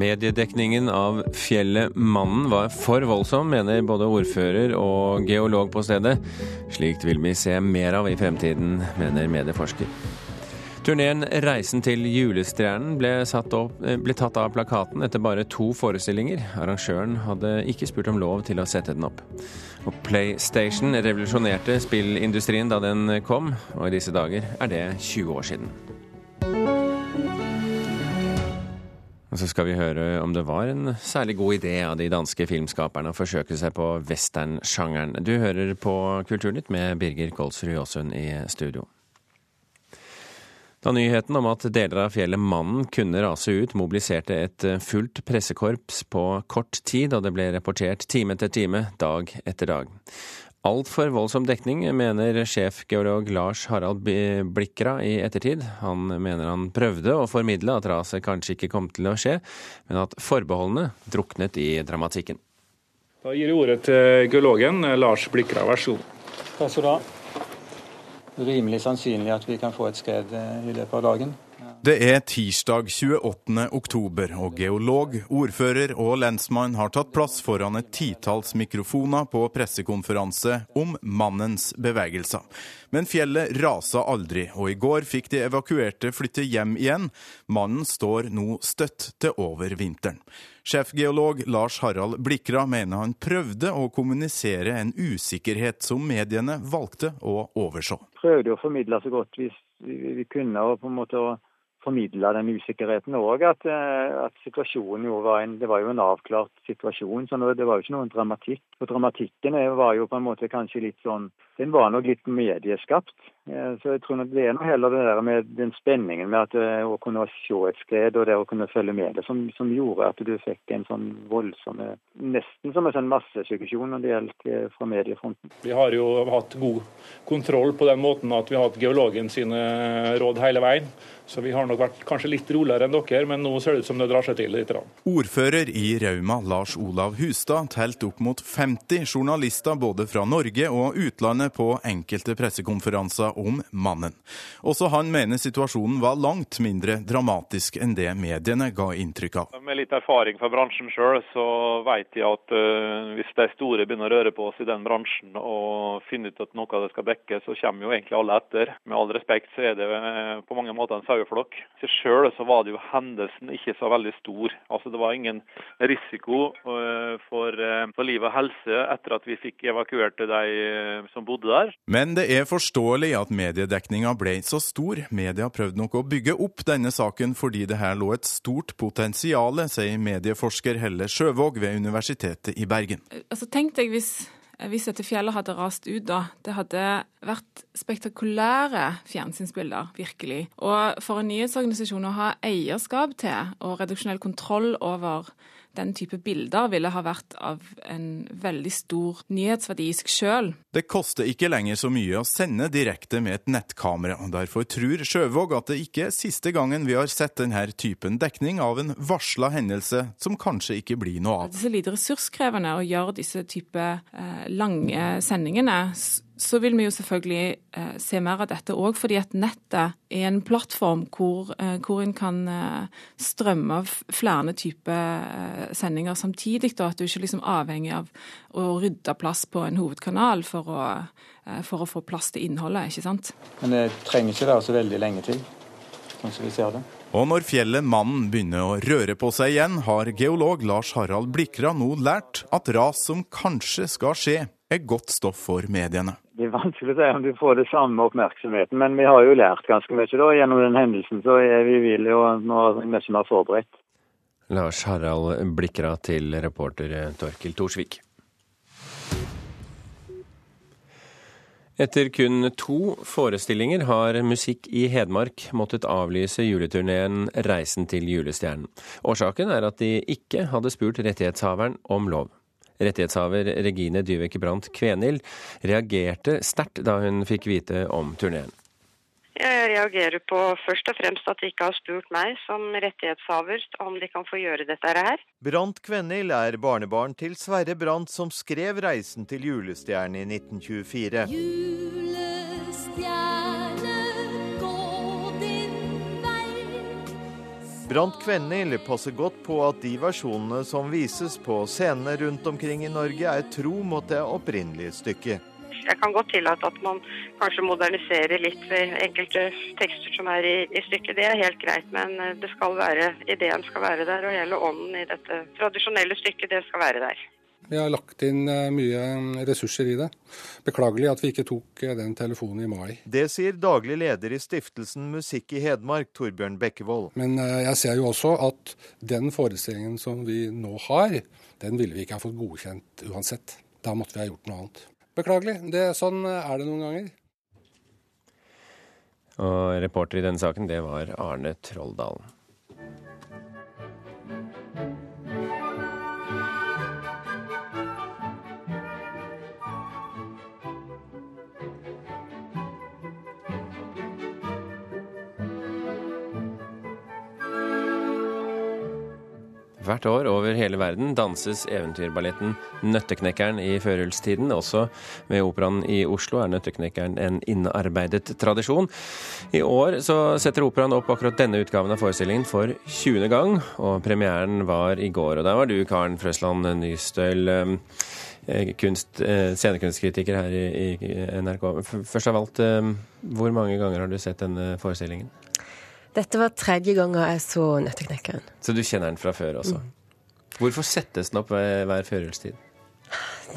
Mediedekningen av fjellet Mannen var for voldsom, mener både ordfører og geolog på stedet. Slikt vil vi se mer av i fremtiden, mener medieforsker. Turneen 'Reisen til julestjernen' ble, opp, ble, tatt av plakaten etter bare to forestillinger. Arrangøren hadde ikke spurt om lov til å sette den opp. Og PlayStation revolusjonerte spillindustrien da den kom, og i disse dager er det 20 år siden. Og så skal vi høre om det var en særlig god idé av de danske filmskaperne å forsøke seg på westernsjangeren. Du hører på Kulturnytt med Birger Kolsrud Jåsund i studio. Da nyheten om at deler av fjellet Mannen kunne rase ut, mobiliserte et fullt pressekorps på kort tid, og det ble rapportert time etter time, dag etter dag altfor voldsom dekning, mener sjefgeolog Lars Harald Blikra i ettertid. Han mener han prøvde å formidle at raset kanskje ikke kom til å skje, men at forbeholdene druknet i dramatikken. Da gir jeg ordet til geologen Lars Blikra, vær så god. Takk skal du ha. Rimelig sannsynlig at vi kan få et skred eh, i løpet av dagen. Det er tirsdag 28. oktober, og geolog, ordfører og lensmann har tatt plass foran et titalls mikrofoner på pressekonferanse om mannens bevegelser. Men fjellet rasa aldri, og i går fikk de evakuerte flytte hjem igjen. Mannen står nå støtt til over vinteren. Sjefgeolog Lars Harald Blikra mener han prøvde å kommunisere en usikkerhet som mediene valgte å overse. Prøvde å formidle så godt vi, vi kunne. og på en måte formidla den usikkerheten òg. At, eh, at, situasjonen jo var en Det var jo en avklart situasjon. så Det var jo ikke noen dramatikk. Og dramatikken var jo på en måte kanskje litt sånn Den var nok litt medieskapt. Eh, så jeg tror nok det er noe heller det der med den spenningen med at eh, å kunne se et sted og det å kunne følge med det, som, som gjorde at du fikk en sånn voldsom Nesten som en sånn massesuggesjon når det gjelder fra mediefronten. Vi har jo hatt god kontroll på den måten at vi har hatt geologen sine råd hele veien. Så vi har nok vært kanskje litt roligere enn dere, men nå ser det ut som det drar seg til litt. Ordfører i Rauma, Lars Olav Hustad, telte opp mot 50 journalister både fra Norge og utlandet på enkelte pressekonferanser om mannen. Også han mener situasjonen var langt mindre dramatisk enn det mediene ga inntrykk av. Med litt erfaring fra bransjen sjøl, så vet jeg at uh, hvis de store begynner å røre på oss i den bransjen og finne ut at noe av det skal dekkes, så kommer jo egentlig alle etter. Med all respekt så er det uh, på mange måter en sau saueflokk. Sjøl så var det jo hendelsen ikke så veldig stor. Altså Det var ingen risiko eh, for, eh, for liv og helse etter at vi fikk evakuert de eh, som bodde der. Men det er forståelig at mediedekninga ble så stor. Media prøvde nok å bygge opp denne saken fordi det her lå et stort potensial, sier medieforsker Helle Sjøvåg ved Universitetet i Bergen. Altså Tenk deg hvis hvis dette fjellet hadde rast ut da. Det hadde vært spektakulære fjernsynsbilder, virkelig. Og for en nyhetsorganisasjon å ha eierskap til og redaksjonell kontroll over den type bilder ville ha vært av en veldig stor nyhetsverdi i seg sjøl. Det koster ikke lenger så mye å sende direkte med et nettkamera, og derfor tror Sjøvåg at det ikke er siste gangen vi har sett denne typen dekning av en varsla hendelse som kanskje ikke blir noe av. Det er så lite ressurskrevende å gjøre disse type eh, lange sendingene så vil vi jo selvfølgelig eh, se mer av dette òg, fordi at nettet er en plattform hvor, eh, hvor en kan eh, strømme flere typer eh, sendinger samtidig. Da, at du ikke er liksom avhengig av å rydde plass på en hovedkanal for å, eh, for å få plass til innholdet. ikke sant? Men det trenger ikke være så veldig lenge til, sånn som vi ser det. Og når fjellet Mannen begynner å røre på seg igjen, har geolog Lars Harald Blikra nå lært at ras som kanskje skal skje, er godt stoff for mediene. Det er vanskelig å si om du får det samme oppmerksomheten, men vi har jo lært ganske mye da. Gjennom den hendelsen så er vi villige og nå mye mer forberedt. Lars Harald Blikra til reporter Torkil Torsvik. Etter kun to forestillinger har Musikk i Hedmark måttet avlyse juleturneen Reisen til julestjernen. Årsaken er at de ikke hadde spurt rettighetshaveren om lov. Rettighetshaver Regine Dyveke Brandt Kvenhild reagerte sterkt da hun fikk vite om turneen. Jeg reagerer på først og fremst at de ikke har spurt meg som rettighetshaver om de kan få gjøre dette her. Brandt Kvenhild er barnebarn til Sverre Brandt som skrev 'Reisen til julestjernen' i 1924. Julestjerne, Brant Kvenhild passer godt på at de versjonene som vises på scenene rundt omkring i Norge, er tro mot det opprinnelige stykket. Jeg kan godt tillate at man kanskje moderniserer litt ved enkelte tekster som er i, i stykket. Det er helt greit, men eh, det skal være, ideen skal være der, og hele ånden i dette tradisjonelle stykket, det skal være der. Vi har lagt inn eh, mye ressurser i det. Beklagelig at vi ikke tok eh, den telefonen i mai. Det sier daglig leder i stiftelsen Musikk i Hedmark, Torbjørn Bekkevold. Men jeg ser jo også at den forestillingen som vi nå har, den ville vi ikke ha fått godkjent uansett. Da måtte vi ha gjort noe annet. Beklagelig. Det, sånn er det noen ganger. Og reporter i denne saken, det var Arne Trolldalen. Hvert år over hele verden danses eventyrballetten Nøtteknekkeren i førjulstiden. Også ved Operaen i Oslo er Nøtteknekkeren en innarbeidet tradisjon. I år så setter Operaen opp akkurat denne utgaven av forestillingen for 20. gang, og premieren var i går. Og der var du, Karen Frøsland Nystøl, eh, kunst, eh, scenekunstkritiker her i NRK. Først av alt, eh, hvor mange ganger har du sett denne forestillingen? Dette var tredje gangen jeg så Nøtteknekkeren. Så du kjenner den fra før også? Mm. Hvorfor settes den opp hver, hver førjulstid?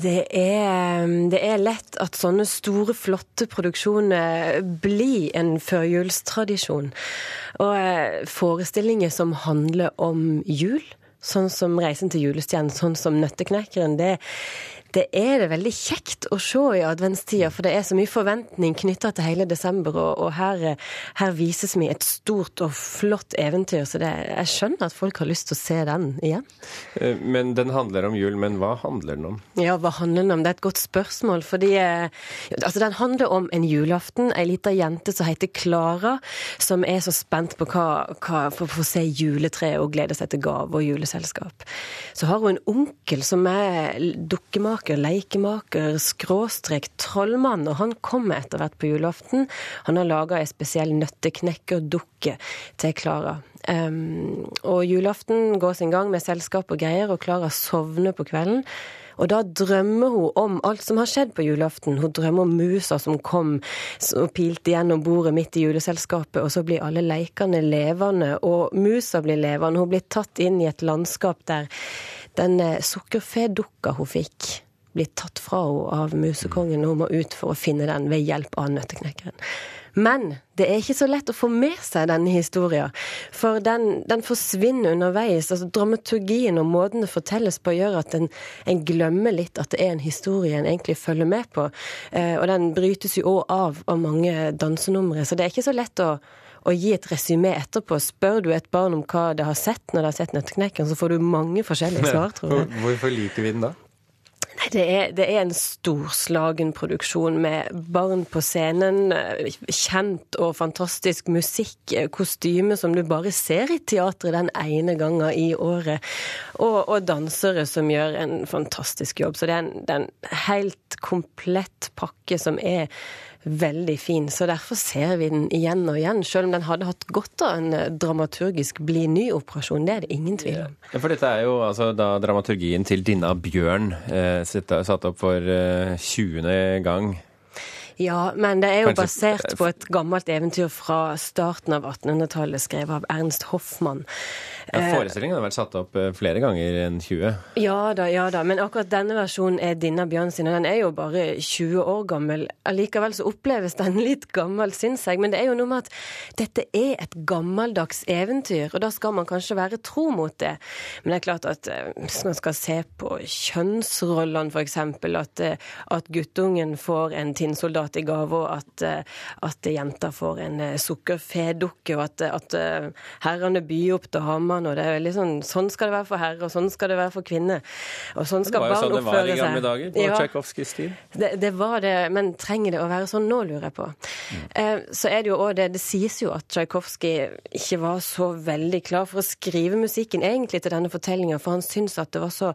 Det er, det er, lett at sånne store, flotte produksjoner blir en førjulstradisjon. Og eh, forestillinger som handler om jul, sånn som 'Reisen til julestjernen', sånn som 'Nøtteknekkeren', det, det er det veldig kjekt å se i adventstida, for det er så mye forventning knytta til hele desember, og, og her, her, vises vi et stort og flott eventyr, så det, jeg skjønner at folk har lyst til å se den igjen. Eh, men den handler om jul, men hva handler den om? Ja, hva handler den om? Det er et godt spørsmål, fordi eh, altså, den handler om en julaften. Ei lita jente som heter Klara, som er så spent på hva, hva for å få se juletreet og gleder seg til gave og juleselskap. Så har hun en onkel som er dukkemaker lekemaker, leikemaker, skråstrek trollmann, og han kommer etter hvert på julaften. Han har laga ei spesiell nøtteknekkerdukke til Klara. Um, og julaften går sin gang med selskap og greier, og Klara sovner på kvelden. Og da drømmer hun om alt som har skjedd på julaften. Hun drømmer om musa som kom og pilte gjennom bordet midt i juleselskapet, og så blir alle leikene levende, og musa blir levende. Hun blir tatt inn i et landskap der den eh, sukkerfedukka hun fikk, blitt tatt fra henne av musekongen, og hun må ut for å finne den ved hjelp av nøtteknekkeren. Men det er ikke så lett å få med seg denne historien, for den, den forsvinner underveis. altså Dramaturgien og måten det fortelles på, gjør at en, en, glemmer litt at det er en historie en egentlig følger med på. Eh, og den brytes jo òg av av mange dansenumre, så det er ikke så lett å å gi et resymé etterpå. Spør du et barn om hva det har sett når det har sett Nøtteknekkeren, så får du mange forskjellige svar, tror jeg. Hvorfor liker vi den da? Det er, det er, en storslagen produksjon med barn på scenen, kjent og fantastisk musikk, kostyme som du bare ser i teatret den ene gangen i året, og, og dansere som gjør en fantastisk jobb. Så det er en, det er en helt komplett pakke som er veldig fin. Så derfor ser vi den igjen og igjen, selv om den hadde hatt godt av en eh, dramaturgisk bli ny-operasjon. Det er det ingen tvil om. Ja, for dette er jo altså da dramaturgien til Dinna Bjørn eh, satt opp for eh, 20. gang. Ja, men det er jo basert på et gammelt eventyr fra starten av 1800-tallet, skrevet av Ernst Hoffmann. Ja, Forestillingen har vært satt opp eh, flere ganger enn 20. Ja da, ja da. Men akkurat denne versjonen er Dinna Bjørn sin, og den er jo bare 20 år gammel. Allikevel så oppleves den litt gammel, syns jeg. Men det er jo noe med at dette er et gammeldags eventyr, og da skal man kanskje være tro mot det. Men det er klart at eh, hvis man skal se på kjønnsrollene, f.eks., at, eh, at guttungen får en tinnsoldat i gave, og at, eh, at jenta får en eh, sukkerfedukke, og at, at eh, herrene byr opp til hammeren, og det er veldig sånn Sånn skal det være for herre, og sånn skal det være for kvinne. Og sånn skal barn oppføre seg. Det var jo sånn det var i gamle dager, på ja, Tsjajkovskijs tid. Det, det, var det, men trenger det å være sånn nå, lurer jeg på. Mm. Eh, så er det jo òg det Det sies jo at Tsjajkovskij ikke var så veldig klar for å skrive musikken egentlig til denne fortellinga, for han syntes at det var så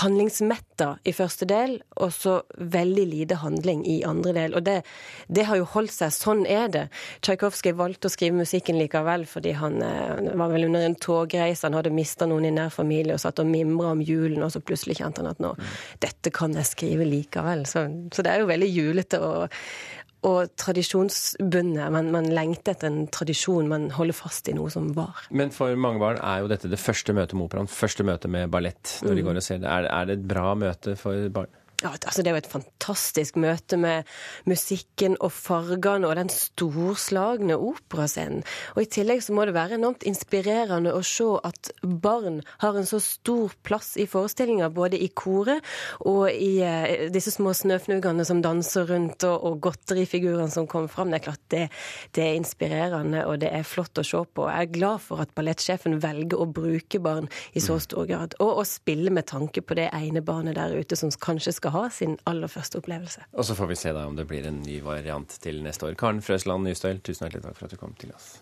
handlingsmetta i første del, og så veldig lite handling i andre del. Og det, det har jo holdt seg. Sånn er det. Tsjajkovskij valgte å skrive musikken likevel fordi han eh, var vel under en togreise, han hadde mista noen i nær familie og satt og mimra om julen, og så plutselig kjente han at nå, dette kan jeg skrive likevel. Så, så det er jo veldig julete. og og tradisjonsbundet. Man, man, lengter etter en tradisjon, man holder fast i noe som var. Men for mange barn er jo dette det første møtet med operaen, første møte med ballett. når mm. de går og ser det. Er, er det et bra møte for barn? Ja, altså Det er jo et fantastisk møte med musikken og fargene og den storslagne operascenen. Og I tillegg så må det være enormt inspirerende å se at barn har en så stor plass i forestillinga, både i koret og i eh, disse små snøfnugene som danser rundt, og, og godterifigurene som kommer fram. Det er klart det, det, er inspirerende, og det er flott å se på. Jeg er glad for at ballettsjefen velger å bruke barn i så stor grad, og å spille med tanke på det ene barnet der ute som kanskje skal ha sin aller første opplevelse. Og så får vi se da om det blir en ny variant til neste år. Karen Frøsland Nystøyl, tusen hjertelig takk for at du kom til oss.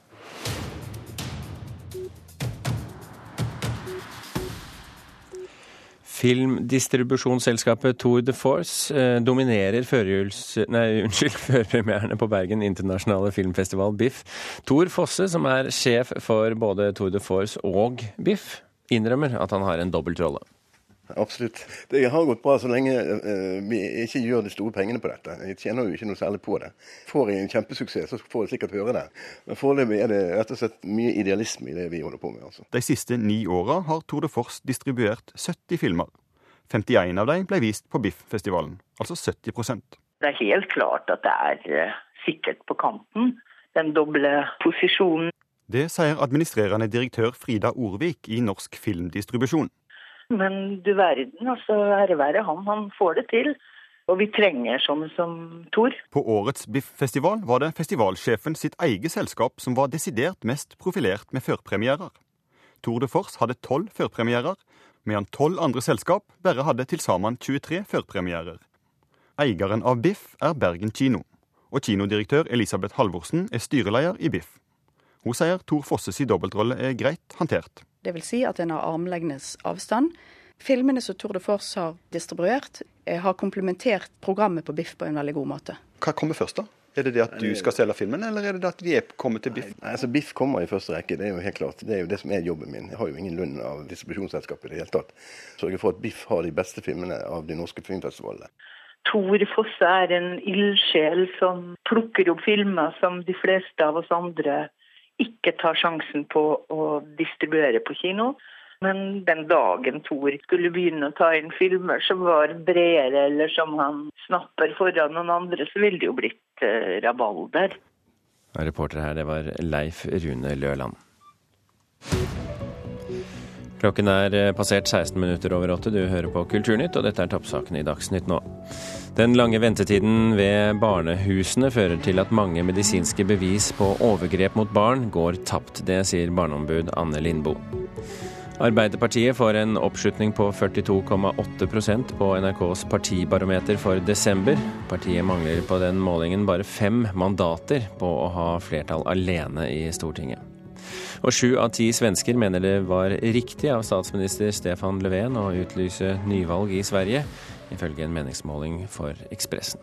Filmdistribusjonsselskapet Tour de Force eh, dominerer førpremierene på Bergen internasjonale filmfestival BIFF. Tor Fosse, som er sjef for både Tour de Force og BIFF, innrømmer at han har en dobbeltrolle. Absolutt. Det har gått bra så lenge uh, vi ikke gjør de store pengene på dette. Jeg tjener jo ikke noe særlig på det. Får jeg en kjempesuksess, så får jeg sikkert høre det. Men foreløpig er det rett og slett mye idealisme i det vi holder på med. Altså. De siste ni åra har Tour de Force distribuert 70 filmer. 51 av dem ble vist på Biff-festivalen, altså 70% Det er helt klart at det er uh, sikkert på kanten, den doble posisjonen. Det sier administrerende direktør Frida Orvik i Norsk Filmdistribusjon. Men du verden, altså ære være han. Han får det til. Og vi trenger sånne som Tor. På årets Biff-festival var det festivalsjefen sitt eget selskap som var desidert mest profilert med førpremierer. Tour de Force hadde tolv førpremierer, medan tolv andre selskap bare hadde til sammen 23 førpremierer. Eieren av Biff er Bergen kino, og kinodirektør Elisabeth Halvorsen er styreleder i Biff. Hun sier Tor Fosses dobbeltrolle er greit håndtert. Det vil si at en har armlengdes avstand. Filmene som Tour de Force har distribuert, eh, har komplementert programmet på Biff på en veldig god måte. Hva kommer først, da? Er det det at du skal selge filmen, eller er det det at de er kommet til Biff? Nei, altså Biff kommer i første rekke, det er jo helt klart. Det er jo det som er jobben min. Jeg har jo ingen lønn av distribusjonsselskapet i det hele tatt. Sørge for at Biff har de beste filmene av de norske filmfestivalene. Tor Fosse er en ildsjel som plukker opp filmer som de fleste av oss andre ikke tar sjansen på å distribuere på kino. Men den dagen Thor skulle begynne å ta inn filmer som var bredere, eller som han snapper foran noen andre, så ville det jo blitt eh, rabalder. Reporter her, det var Leif Rune Løland. Klokken er eh, passert 16 minutter over åtte. Du hører på Kulturnytt, og dette er toppsakene i Dagsnytt nå. Den lange ventetiden ved barnehusene fører til at mange medisinske bevis på overgrep mot barn går tapt. Det sier barneombud Anne Lindboe. Arbeiderpartiet får en oppslutning på 42,8% på NRKs partibarometer for desember. Partiet mangler på den målingen bare fem mandater på å ha flertall alene i Stortinget. Og sju av ti svensker mener det var riktig av statsminister Stefan Löfven å utlyse nyvalg i Sverige, ifølge en meningsmåling for Ekspressen.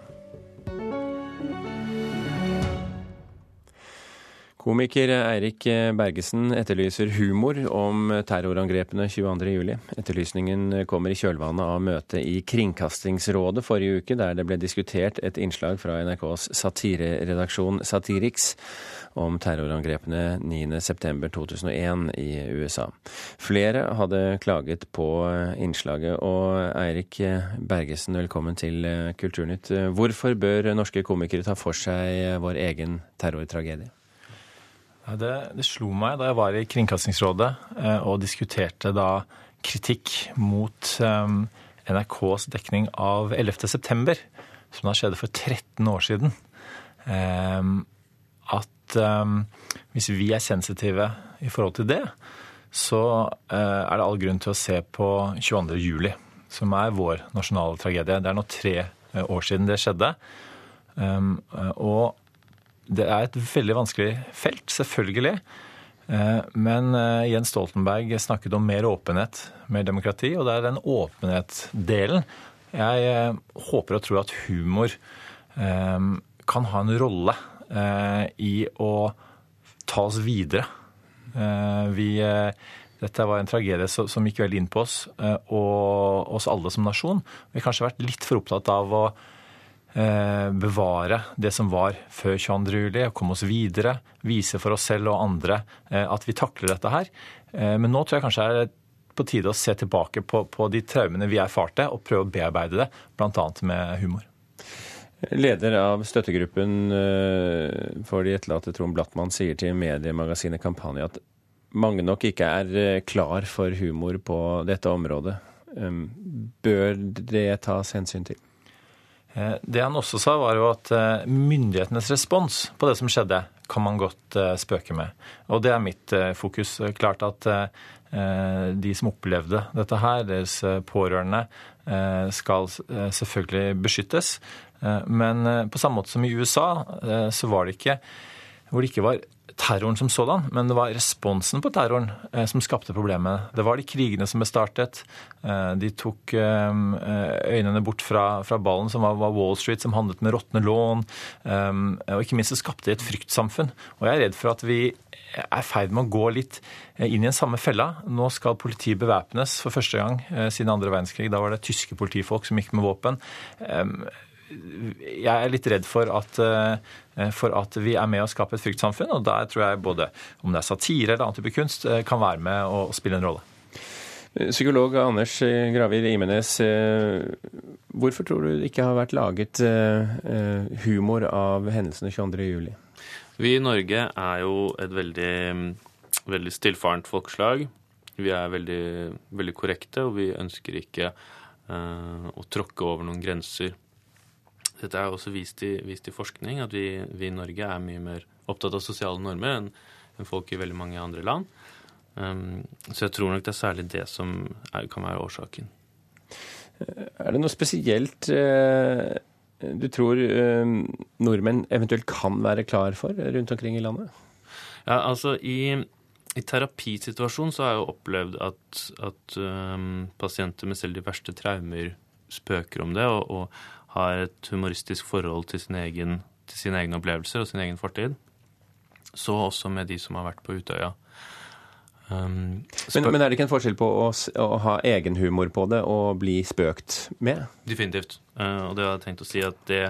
Komiker Eirik Bergesen etterlyser humor om terrorangrepene 22.07. Etterlysningen kommer i kjølvannet av møtet i Kringkastingsrådet forrige uke, der det ble diskutert et innslag fra NRKs satireredaksjon Satiriks om terrorangrepene 9.9.2001 i USA. Flere hadde klaget på innslaget, og Eirik Bergesen, velkommen til Kulturnytt. Hvorfor bør norske komikere ta for seg vår egen terrortragedie? Det, det, slo meg da jeg var i Kringkastingsrådet eh, og diskuterte da kritikk mot um, NRKs dekning av 11.9., som da skjedde for 13 år siden. Um, at um, hvis vi er sensitive i forhold til det, så uh, er det all grunn til å se på 22. juli, som er vår nasjonale tragedie. Det er nå tre uh, år siden det skjedde. Um, og det er et veldig vanskelig felt, selvfølgelig. Men Jens Stoltenberg snakket om mer åpenhet, mer demokrati, og det er den åpenhetsdelen jeg håper og tror at humor kan ha en rolle i å ta oss videre. Vi dette var en tragedie som gikk veldig inn på oss eh, og oss alle som nasjon. Vi har kanskje vært litt for opptatt av å eh, bevare det som var før 22. juli, og komme oss videre. Vise for oss selv og andre eh, at vi takler dette her. Men nå tror jeg kanskje det er på tide å se tilbake på, på de traumene vi erfarte, og prøve å bearbeide det, bl.a. med humor. Leder av støttegruppen for de etterlatte, Trond Blattmann, sier til mediemagasinet Kampanje at mange nok ikke er eh, klar for humor på dette området. Bør det tas hensyn til? Eh, det han også sa, var jo at eh, myndighetenes respons på det som skjedde, kan man godt spøke med. Og det er mitt fokus. Klart at de som opplevde dette her, deres pårørende, skal selvfølgelig beskyttes. Men på samme måte som i USA, så var det ikke hvor det ikke var terroren som sådan, men det var responsen på terroren eh, som skapte problemet. Det var de krigene som ble startet. Eh, de tok eh, øynene bort fra, fra ballen, som var, Wall Street, som handlet med råtne lån. Eh, og ikke minst det skapte et fryktsamfunn. Og jeg er redd for at vi er i ferd med å gå litt eh, inn i en samme fella. Nå skal politiet bevæpnes for første gang eh, siden andre verdenskrig. Da var det tyske politifolk som gikk med våpen jeg er litt redd for at, eh, for at, vi er med å skape et fryktsamfunn. Og der tror jeg både om det er satire eller annen type kunst, eh, kan være med å spille en rolle. Psykolog Anders Gravir Imenes, eh, hvorfor tror du det ikke har vært laget humor av hendelsene 22.07? Vi i Norge er jo et veldig, veldig stillfarent folkeslag. Vi er veldig, veldig korrekte, og vi ønsker ikke uh, å tråkke over noen grenser dette er også vist i, vist i forskning, at vi, vi, i Norge er mye mer opptatt av sosiale normer enn, enn folk i veldig mange andre land. Um, så jeg tror nok det er særlig det som er, kan være årsaken. Er det noe spesielt uh, du tror uh, nordmenn eventuelt kan være klar for rundt omkring i landet? Ja, altså i, i terapisituasjonen så har jeg jo opplevd at, at um, pasienter med selv de verste traumer spøker om det. og, og har et humoristisk forhold til, sin egen, til sine egne opplevelser og sin egen fortid. Så også med de som har vært på Utøya. Um, men, men, er det ikke en forskjell på å, å, ha egen humor på det og bli spøkt med? Definitivt. Uh, og det har jeg tenkt å si at det,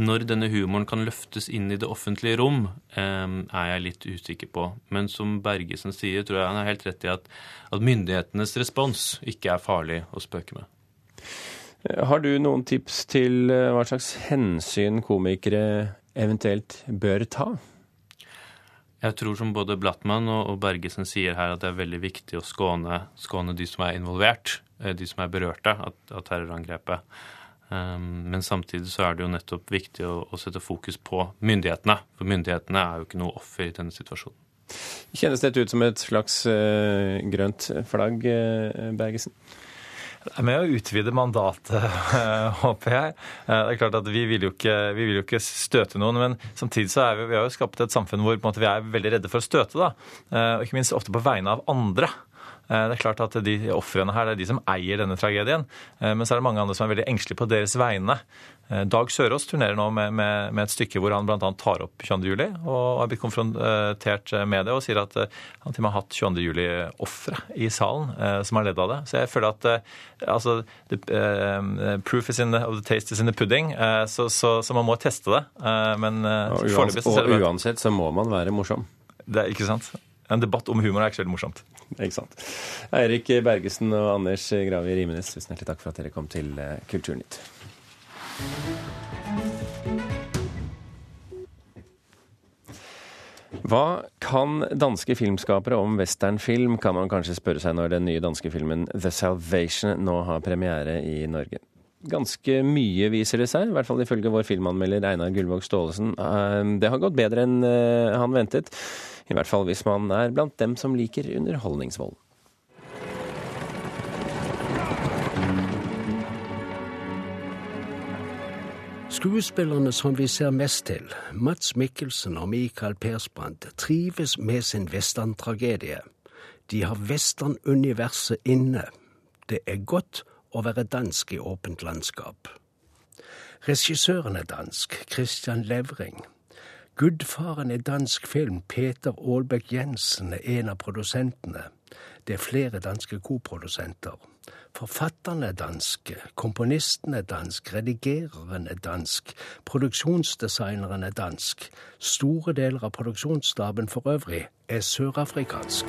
når denne humoren kan løftes inn i det offentlige rom, um, er jeg litt usikker på. Men som Bergesen sier, tror jeg han har helt rett i at, at myndighetenes respons ikke er farlig å spøke med. Har du noen tips til eh, hva slags hensyn komikere eventuelt bør ta? Jeg tror som både Blattmann og Bergesen sier her, at det er veldig viktig å skåne, skåne de som er involvert, eh, de som er berørte av, terrorangrepet. Um, men samtidig så er det jo nettopp viktig å, å, sette fokus på myndighetene. For myndighetene er jo ikke noe offer i denne situasjonen. Kjennes dette ut som et slags uh, grønt flagg, Bergesen? Det er med å utvide mandatet, håper jeg. Eh, det er klart at Vi vil jo ikke, vil jo ikke støte noen, men samtidig så er vi, vi har jo skapt et samfunn hvor måte, vi er veldig redde for å støte. da, eh, og Ikke minst ofte på vegne av andre. Eh, det er klart at de Ofrene her det er de som eier denne tragedien. Men så er det mange andre som er veldig engstelige på deres vegne. Dag Sørås turnerer nå med, med, med et stykke hvor han bl.a. tar opp 22.07. og har blitt konfrontert med det og sier at han til og med har hatt 22.07-ofre i salen som har ledd av det. Så jeg føler at altså, the, uh, proof is in the, the taste is in the pudding, uh, så, så, så, man må teste det. Uh, men foreløpig så ser det Og uansett så må man være morsom. Det er ikke sant. En debatt om humor er ikke så veldig morsomt. Ikke sant. Eirik Bergesen og Anders Gravi Rimenes, tusen hjertelig takk for at dere kom til Kulturnytt. Hva kan danske filmskapere om westernfilm, kan man kanskje spørre seg når den nye danske filmen The Salvation nå har premiere i Norge. Ganske mye, viser det seg, i hvert fall ifølge vår filmanmelder Einar Gullvåg Staalesen. Eh, det har gått bedre enn eh, han ventet. I hvert fall hvis man er blant dem som liker underholdningsvold. Skuespillerne som vi ser mest til, Mats Mikkelsen og Michael Persbrandt, trives med sin westerntragedie. De har westernuniverset inne. Det er godt å være dansk i åpent landskap. Regissøren er dansk, Christian Levring. Gudfaren er dansk film, Peter Aalbæk Jensen er en av produsentene. Det er flere danske koprodusenter. Forfatterne er danske, komponisten er dansk, redigereren er dansk, produksjonsdesigneren er dansk. Store deler av produksjonsstaben for øvrig er sørafrikansk.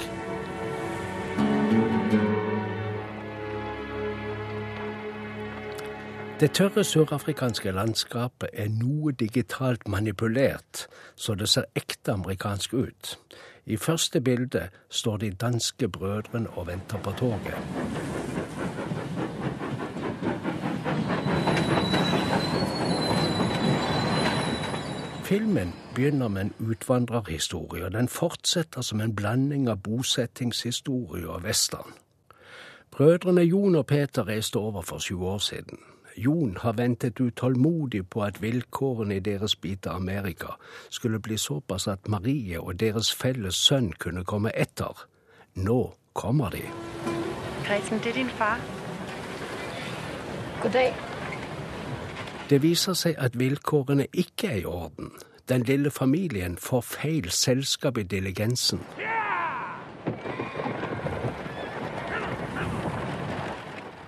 Det tørre sørafrikanske landskapet er noe digitalt manipulert, så det ser ekte amerikansk ut. I første bilde står de danske brødrene og venter på toget. Filmen begynner med en utvandrerhistorie, og den fortsetter som en blanding av bosettingshistorie og western. Brødrene Jon og Peter reiste over for 20 år siden. Jon har ventet utålmodig på at vilkårene i deres bit av Amerika skulle bli såpass at Marie og deres felles sønn kunne komme etter. Nå kommer de. Gretchen, det er din far. God dag. Det viser seg at vilkårene ikke er i orden. Den lille familien får feil selskap i diligensen.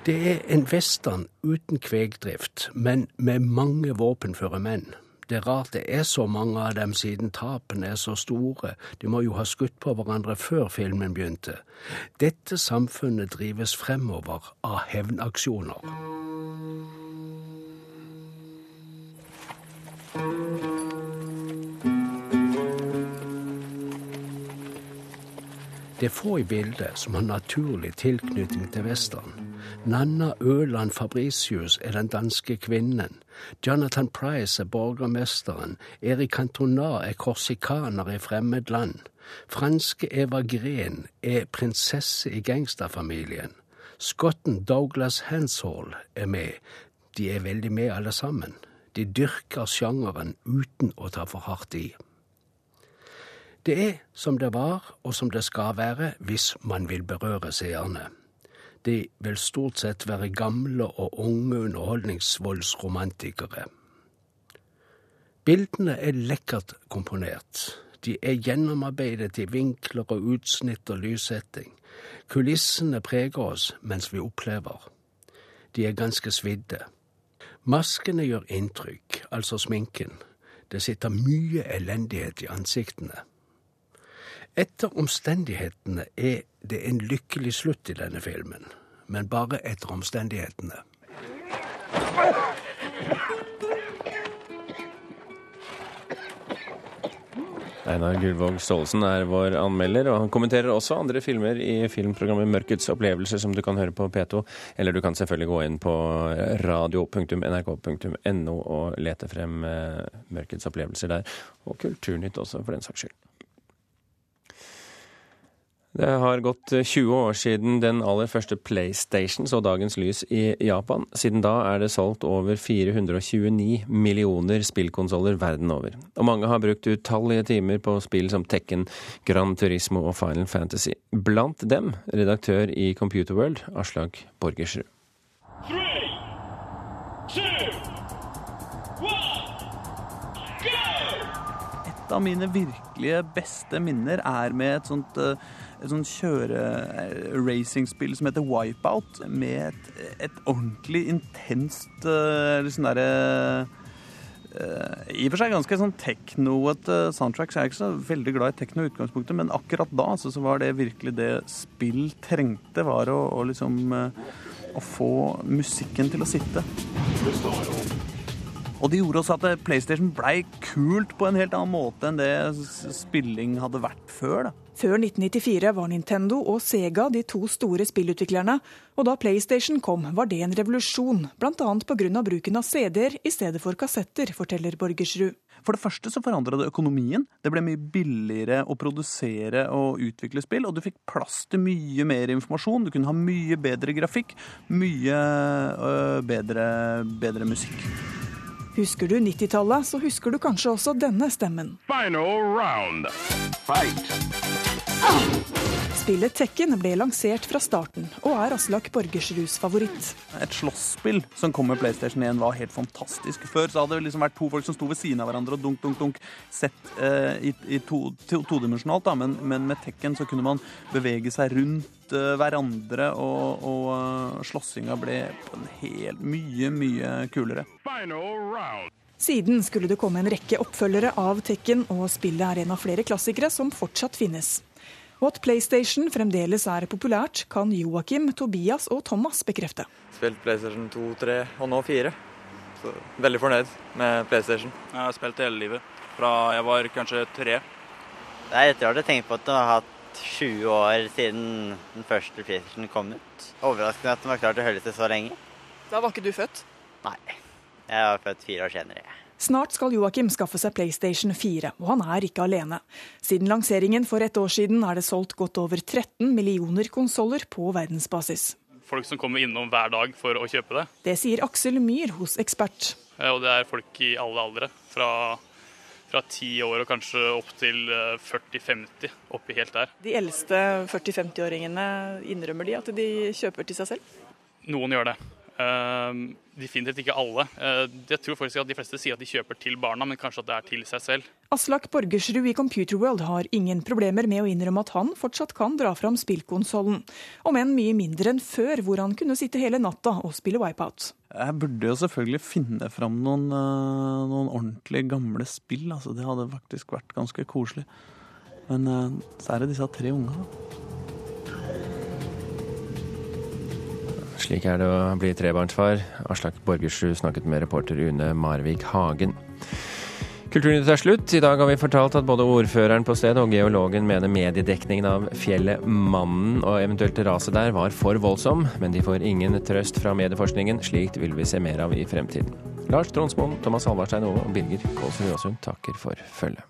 Det er en western uten kvegdrift, men med mange våpenføre menn. Det er rart det er så mange av dem siden tapene er så store. De må jo ha skutt på hverandre før filmen begynte. Dette samfunnet drives fremover av hevnaksjoner. Det er få i bildet som har naturlig tilknytning til western. Nanna Øland Fabricius er den danske kvinnen. Jonathan Price er borgermesteren. Erik Cantona er korsikaner i fremmed land. Franske Eva Gren er prinsesse i gangsterfamilien. Skotten Douglas Hanshall er med. De er veldig med alle sammen. De dyrker sjangeren uten å ta for hardt i. Det er som det var og som det skal være hvis man vil berøre seerne. De vil stort sett være gamle og unge underholdningsvoldsromantikere. Bildene er lekkert komponert. De er gjennomarbeidet i vinkler og utsnitt og lyssetting. Kulissene preger oss mens vi opplever. De er ganske svidde. Maskene gjør inntrykk, altså sminken. Det sitter mye elendighet i ansiktene. Etter omstendighetene er det en lykkelig slutt i denne filmen, men bare etter omstendighetene. Einar Gullvåg Staalesen er vår anmelder, og han kommenterer også andre filmer i filmprogrammet Mørkets opplevelser, som du kan høre på P2. Eller du kan selvfølgelig gå inn på radio.nrk.no og lete frem eh, Mørkets opplevelser der. Og Kulturnytt også, for den saks skyld. Det har gått 20 år siden den aller første PlayStation så dagens lys i Japan. Siden da er det solgt over 429 millioner spillkonsoller verden over. Og mange har brukt utallige timer på spill som Tekken, Gran Turismo og Final Fantasy. Blant dem redaktør i Computerworld, Aslak Borgersrud. Et av mine virkelige beste minner er med et sånt uh et sånn kjøre-racingspill som heter Wipeout, med et, et ordentlig intenst uh, sånn derre uh, I og for seg ganske sånn teknoete soundtrack. Så jeg er ikke så veldig glad i tekno i utgangspunktet, men akkurat da altså, så var det virkelig det spill trengte, var å, å liksom å få musikken til å sitte. Og det gjorde også at PlayStation blei kult på en helt annen måte enn det spilling hadde vært før. da. Før 1994 var Nintendo og Sega de to store spillutviklerne, og da PlayStation kom var det en revolusjon, bl.a. pga. bruken av CD-er i stedet for kassetter, forteller Borgersrud. For det første så forandra det økonomien. Det ble mye billigere å produsere og utvikle spill, og du fikk plass til mye mer informasjon. Du kunne ha mye bedre grafikk, mye øh, bedre, bedre musikk. Husker du 90-tallet, så husker du kanskje også denne stemmen. Final round. Fight. Spillet Tekken ble lansert fra starten, og er Aslak Borgersruds favoritt. Et slåsspill som kom med PlayStation 1 var helt fantastisk. Før så hadde det liksom vært to folk som sto ved siden av hverandre og dunk, dunk, dunk. Sett eh, i, i to, to, todimensjonalt, da. Men, men, med Tekken så kunne man bevege seg rundt eh, hverandre, og, og uh, slåssinga ble på en helt mye, mye kulere. Siden skulle det komme en rekke oppfølgere av Tekken, og spillet er en av flere klassikere som fortsatt finnes. Og at PlayStation fremdeles er populært, kan Joakim, Tobias og Thomas bekrefte. Spilt PlayStation 2, 3 og nå 4. Så veldig fornøyd med PlayStation. Jeg har spilt hele livet, fra jeg var kanskje tre. Det er at jeg å tenke på at det har hatt 20 år siden den første PlayStation kom ut. Overraskende at den var klar til å holde seg så lenge. Da var ikke du født? Nei. Jeg var født fire år senere. Snart skal Joakim skaffe seg PlayStation 4, og han er ikke alene. Siden lanseringen for et år siden er det solgt godt over 13 millioner konsoller på verdensbasis. Folk som kommer innom hver dag for å kjøpe det. Det sier Aksel Myhr hos Ekspert. Og det er folk i alle aldre. Fra fra 10 år og kanskje opp til 40-50, eh, oppi helt der. De eldste 40-50-åringene, innrømmer de at de kjøper til seg selv? Noen gjør det. Ehm, definitivt ikke alle. Eh, jeg tror faktisk at De fleste sier at de kjøper til barna, men kanskje at det er til seg selv. Aslak Borgersrud i Computerworld har ingen problemer med å innrømme at han fortsatt kan dra fram spillkonsollen. Om enn mye mindre enn før, hvor han kunne sitte hele natta og spille Wipeout. Jeg burde jo selvfølgelig finne fram noen, uh, noen ordentlig gamle spill. Altså, det hadde faktisk vært ganske koselig. Men uh, så er det disse tre unga, da. Slik er det å bli trebarnsfar. Aslak Borgersrud snakket med reporter Une Marvik Hagen. Kulturnytt er slutt. I dag har vi fortalt at både ordføreren på stedet og geologen mener mediedekningen av fjellet Mannen og eventuelt raset der var for voldsom, men de får ingen trøst fra medieforskningen. Slikt vil vi se mer av i fremtiden. Lars Tronsmoen, Thomas Halvarstein Ove og Birger Kålsrud Aasund takker for følget.